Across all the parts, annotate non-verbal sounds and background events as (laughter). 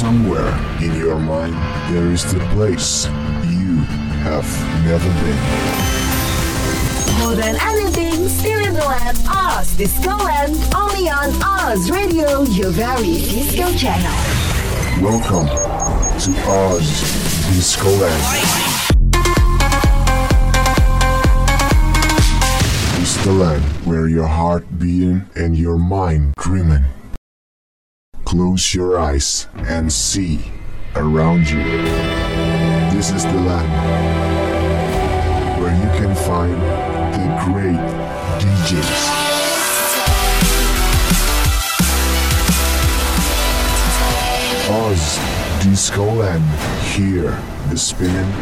Somewhere in your mind, there is the place you have never been. More than anything, still in the land, Oz Disco Land, only on Oz Radio, your very disco channel. Welcome to Oz Disco Land. It's the land where your heart beating and your mind dreaming. Close your eyes and see around you. This is the land where you can find the great DJs. Oz Disco Land. Hear the spinning,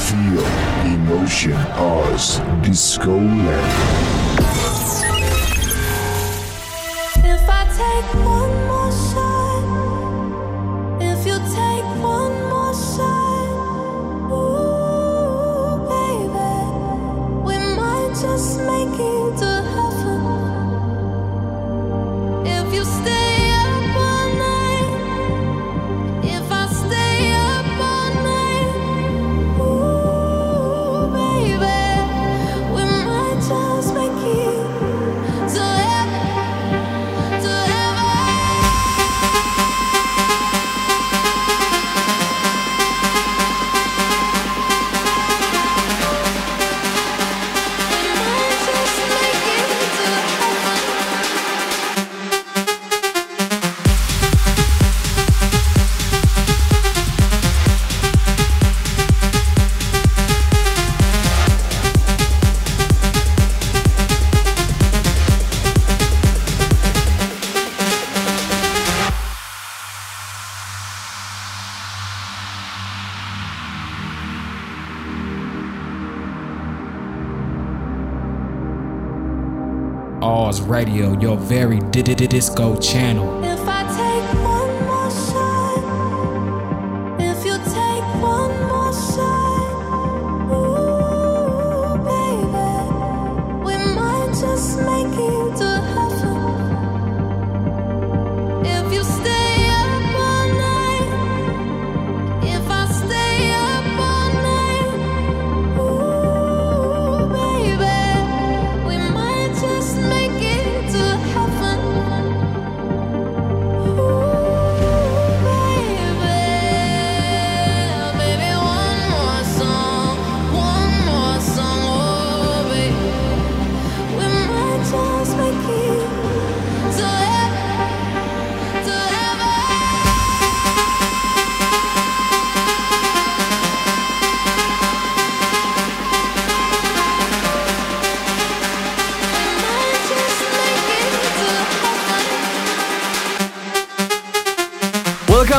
feel emotion. Oz Disco Land. If I take one Oz Radio, your very di- di- di- disco channel.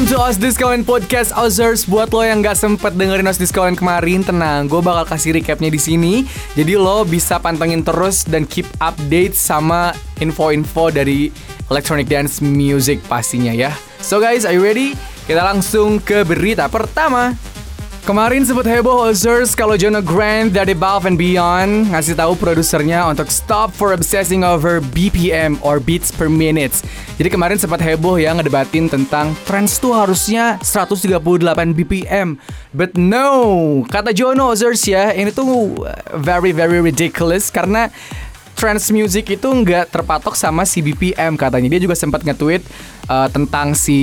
Welcome to Oz Discount Podcast Ozers. Buat lo yang nggak sempet dengerin Oz Discount kemarin, tenang, gue bakal kasih recapnya di sini. Jadi lo bisa pantengin terus dan keep update sama info-info dari electronic dance music pastinya ya. So guys, are you ready? Kita langsung ke berita pertama. Kemarin sempat heboh Ozers kalau Jonah Grant dari Above and Beyond ngasih tahu produsernya untuk stop for obsessing over BPM or beats per minutes. Jadi kemarin sempat heboh ya ngedebatin tentang trance tuh harusnya 138 BPM. But no, kata Jono Ozers ya, ini tuh very very ridiculous karena trance music itu nggak terpatok sama si BPM katanya. Dia juga sempat nge-tweet uh, tentang si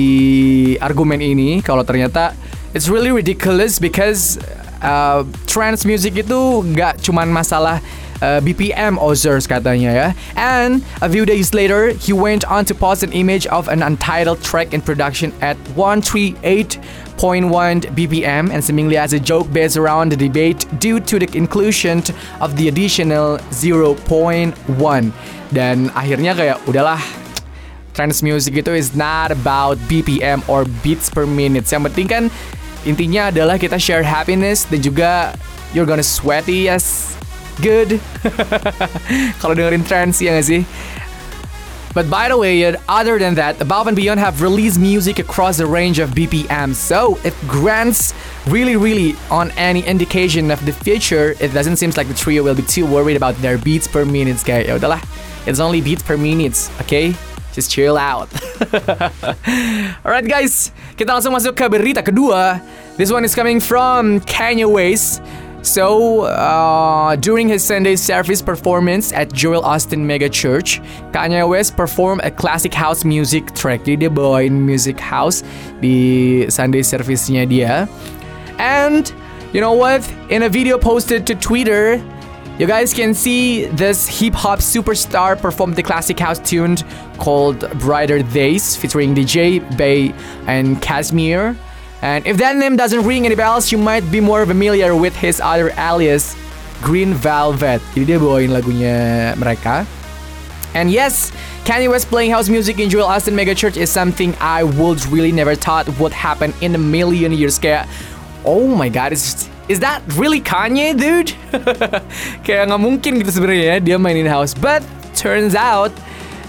argumen ini kalau ternyata it's really ridiculous because uh, trance music itu nggak cuman masalah uh, BPM Ozers katanya ya. And a few days later, he went on to post an image of an untitled track in production at 138.1 BPM and seemingly as a joke based around the debate due to the inclusion of the additional 0.1. Dan akhirnya kayak udahlah trance music itu is not about BPM or beats per minute. Yang penting kan intinya adalah kita share happiness dan juga you're gonna sweaty as good. (laughs) Kalau dengerin trance ya gak sih? But by the way, other than that, Above and Beyond have released music across the range of BPM. So if grants really, really on any indication of the future, it doesn't seem like the trio will be too worried about their beats per minute, guys. It's only beats per minutes, okay? Just chill out. (laughs) Alright guys, kita langsung masuk ke berita kedua. This one is coming from Kanye West. So, uh, during his Sunday service performance at Joel Osteen Mega Church, Kanye West performed a classic house music track. Jadi dia bawain music house di Sunday service-nya dia. And you know what? In a video posted to Twitter, you guys can see this hip hop superstar perform the classic house tune called Brighter Days featuring DJ Bay and Cajmere. And if that name doesn't ring any bells, you might be more familiar with his other alias, Green Velvet. Jadi dia bawain lagunya mereka. And yes, Kanye West playing house music in Joel Osteen Mega Church is something I would really never thought would happen in a million years. Kayak, oh my god, is is that really Kanye, dude? (laughs) Kayak nggak mungkin gitu sebenarnya ya, dia mainin house. But turns out,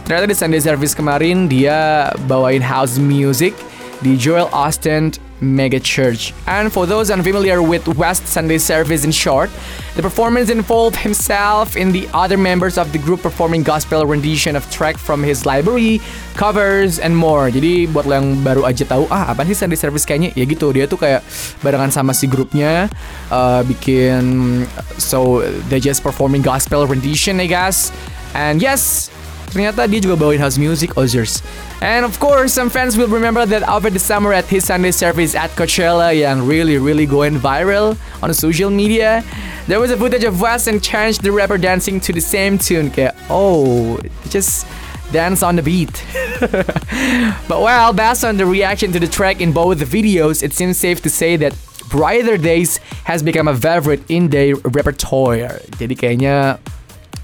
ternyata di Sunday service kemarin dia bawain house music di Joel Austin Mega Church. And for those unfamiliar with West Sunday service in short, the performance involved himself and the other members of the group performing gospel rendition of track from his library, covers, and more. Jadi buat lo yang baru aja tahu, ah apa sih Sunday service kayaknya? Ya gitu, dia tuh kayak barengan sama si grupnya uh, bikin so they just performing gospel rendition I guess. And yes, ternyata dia juga bawain house music Ozers. And of course, some fans will remember that over the summer at his Sunday service at Coachella yang really really going viral on social media, there was a footage of West and Chance the rapper dancing to the same tune. Kayak, oh, just dance on the beat. (laughs) but well, based on the reaction to the track in both the videos, it seems safe to say that Brighter Days has become a favorite in their repertoire. Jadi kayaknya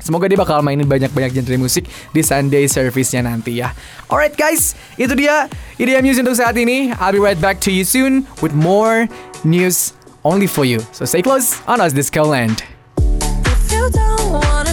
Semoga dia bakal mainin banyak-banyak genre musik di Sunday service-nya nanti ya. Alright guys, itu dia ide news untuk saat ini. I'll be right back to you soon with more news only for you. So stay close on us Disco Land. If you don't wanna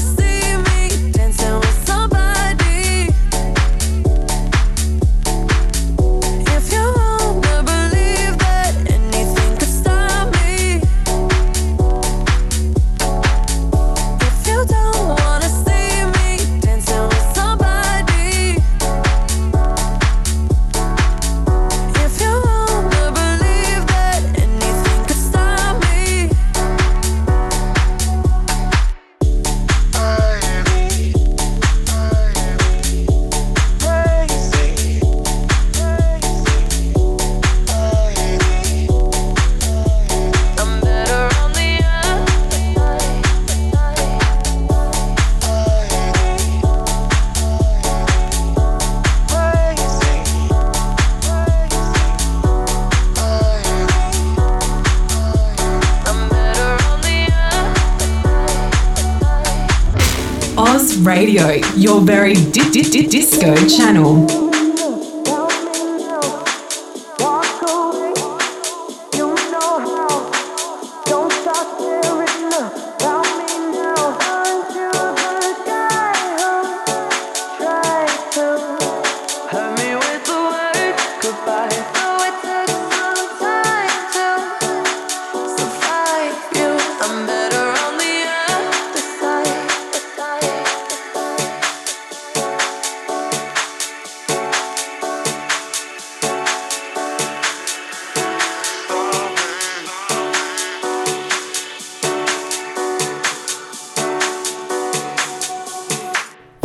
Radio, your very di- di- di- disco channel.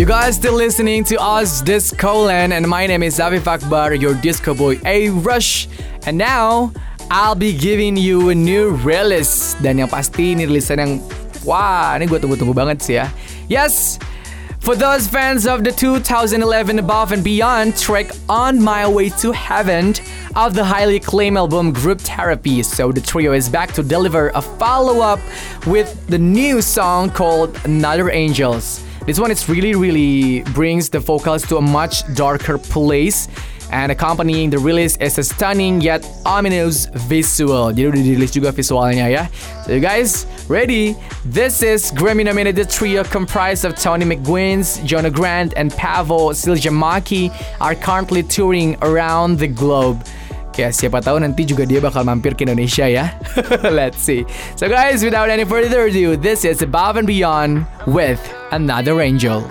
Guys still listening to us, Disco Land and my name is Afif Akbar, your disco boy A Rush. And now, I'll be giving you a new release. Dan yang pasti ini rilisan yang wah, ini gue tunggu-tunggu banget sih ya. Yes, for those fans of the 2011 Above and Beyond track On My Way to Heaven of the highly acclaimed album Group Therapy. So the trio is back to deliver a follow-up with the new song called Another Angels. This one is really really brings the vocals to a much darker place and accompanying the release is a stunning yet ominous visual. Jadi udah dirilis juga visualnya ya. So you guys ready? This is Grammy nominated trio comprised of Tony McGuinness, Jono Grant, and Paavo Siljamäki are currently touring around the globe. Kayak siapa tahu nanti juga dia bakal mampir ke Indonesia ya. (laughs) Let's see. So guys, without any further ado, this is Above and Beyond with Another Angel.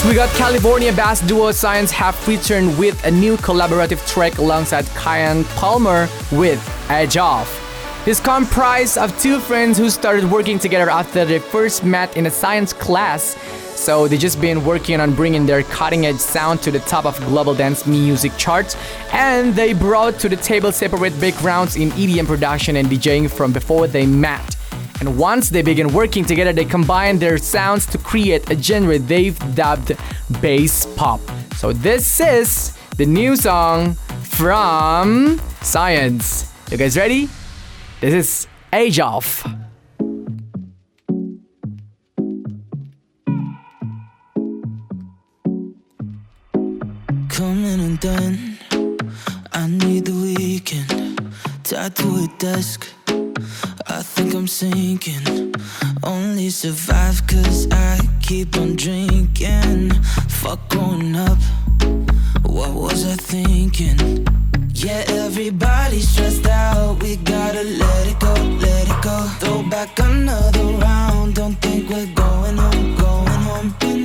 Next, we got California bass duo Science have returned with a new collaborative track alongside Kyan Palmer with Edge Off. It's comprised of two friends who started working together after they first met in a science class. So they've just been working on bringing their cutting edge sound to the top of global dance music charts, and they brought to the table separate backgrounds in EDM production and DJing from before they met. And once they begin working together, they combine their sounds to create a genre they've dubbed bass pop. So this is the new song from Science. You guys ready? This is Edge Off. Coming undone. I need the weekend. Tied to a desk. I think I'm sinking. Only survive cause I keep on drinking. Fuck growing up. What was I thinking? Yeah, everybody's stressed out. We gotta let it go, let it go. Throw back another round. Don't think we're going home, going home.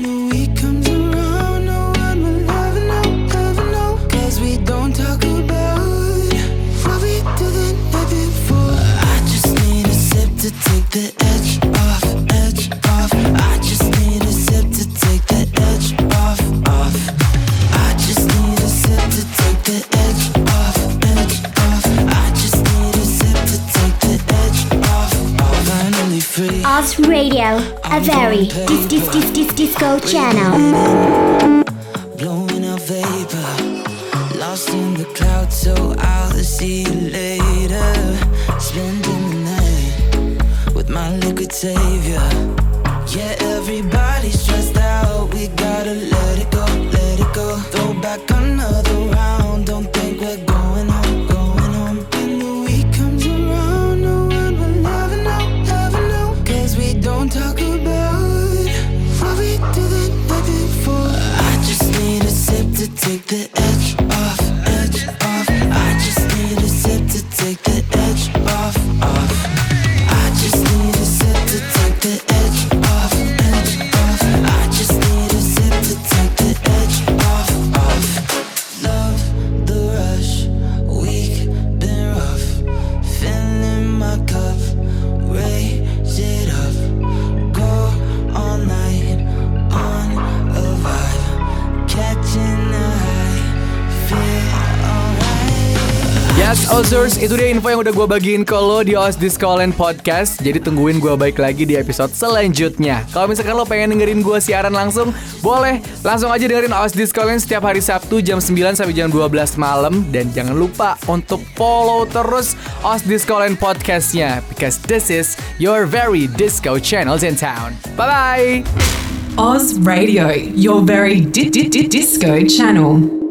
Radio, a very dis dis dis dis disco channel. blowing vapor. Lost in the clouds, so I'll see you later. Spending the night with my liquid savior. Yeah, everybody's Yes, Ozers, itu dia info yang udah gue bagiin ke lo di Oz Discoland Podcast. Jadi tungguin gue balik lagi di episode selanjutnya. Kalau misalkan lo pengen dengerin gue siaran langsung, boleh langsung aja dengerin Oz Discoland setiap hari Sabtu jam 9 sampai jam 12 malam. Dan jangan lupa untuk follow terus Oz Discoland Podcastnya. Because this is your very disco channels in town. Bye-bye! Oz Radio, your very di- di- di- disco channel.